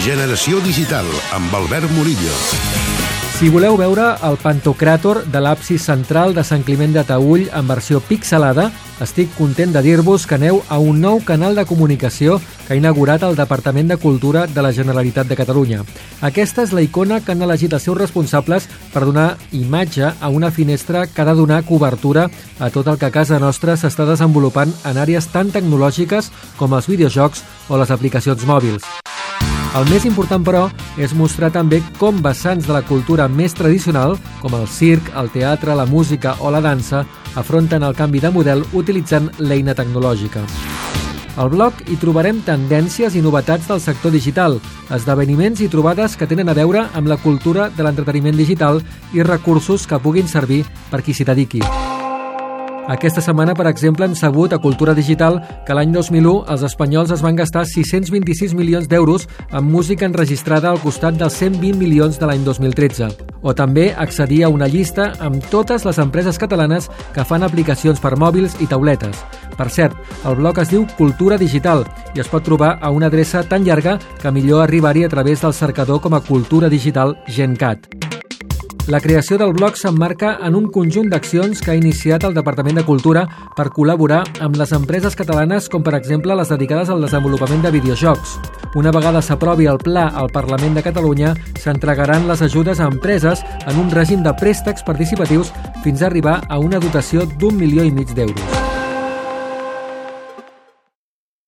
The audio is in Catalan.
Generació Digital, amb Albert Murillo. Si voleu veure el pantocràtor de l'absis central de Sant Climent de Taüll en versió pixelada, estic content de dir-vos que aneu a un nou canal de comunicació que ha inaugurat el Departament de Cultura de la Generalitat de Catalunya. Aquesta és la icona que han elegit els seus responsables per donar imatge a una finestra que ha de donar cobertura a tot el que a casa nostra s'està desenvolupant en àrees tan tecnològiques com els videojocs o les aplicacions mòbils. El més important, però, és mostrar també com vessants de la cultura més tradicional, com el circ, el teatre, la música o la dansa, afronten el canvi de model utilitzant l'eina tecnològica. Al blog hi trobarem tendències i novetats del sector digital, esdeveniments i trobades que tenen a veure amb la cultura de l'entreteniment digital i recursos que puguin servir per qui s'hi dediqui. Aquesta setmana, per exemple, hem sabut a Cultura Digital que l'any 2001 els espanyols es van gastar 626 milions d'euros en música enregistrada al costat dels 120 milions de l'any 2013. O també accedir a una llista amb totes les empreses catalanes que fan aplicacions per mòbils i tauletes. Per cert, el blog es diu Cultura Digital i es pot trobar a una adreça tan llarga que millor arribar-hi a través del cercador com a Cultura Digital GenCat. La creació del blog s'emmarca en un conjunt d'accions que ha iniciat el Departament de Cultura per col·laborar amb les empreses catalanes com per exemple les dedicades al desenvolupament de videojocs. Una vegada s'aprovi el pla al Parlament de Catalunya, s'entregaran les ajudes a empreses en un règim de préstecs participatius fins a arribar a una dotació d'un milió i mig d'euros.